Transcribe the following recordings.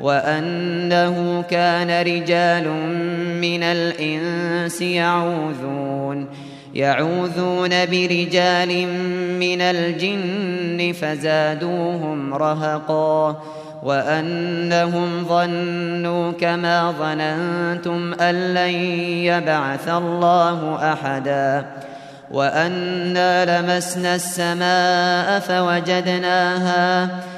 وأنه كان رجال من الإنس يعوذون يعوذون برجال من الجن فزادوهم رهقا. وأنهم ظنوا كما ظننتم أن لن يبعث الله أحدا. وأنا لمسنا السماء فوجدناها فوجدناها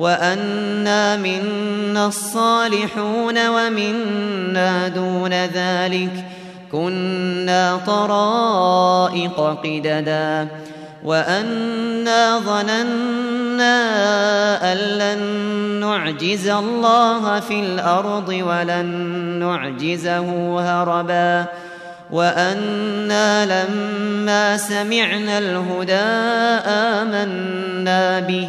وأنا منا الصالحون ومنا دون ذلك كنا طرائق قددا وأنا ظننا أن لن نعجز الله في الأرض ولن نعجزه هربا وأنا لما سمعنا الهدى آمنا به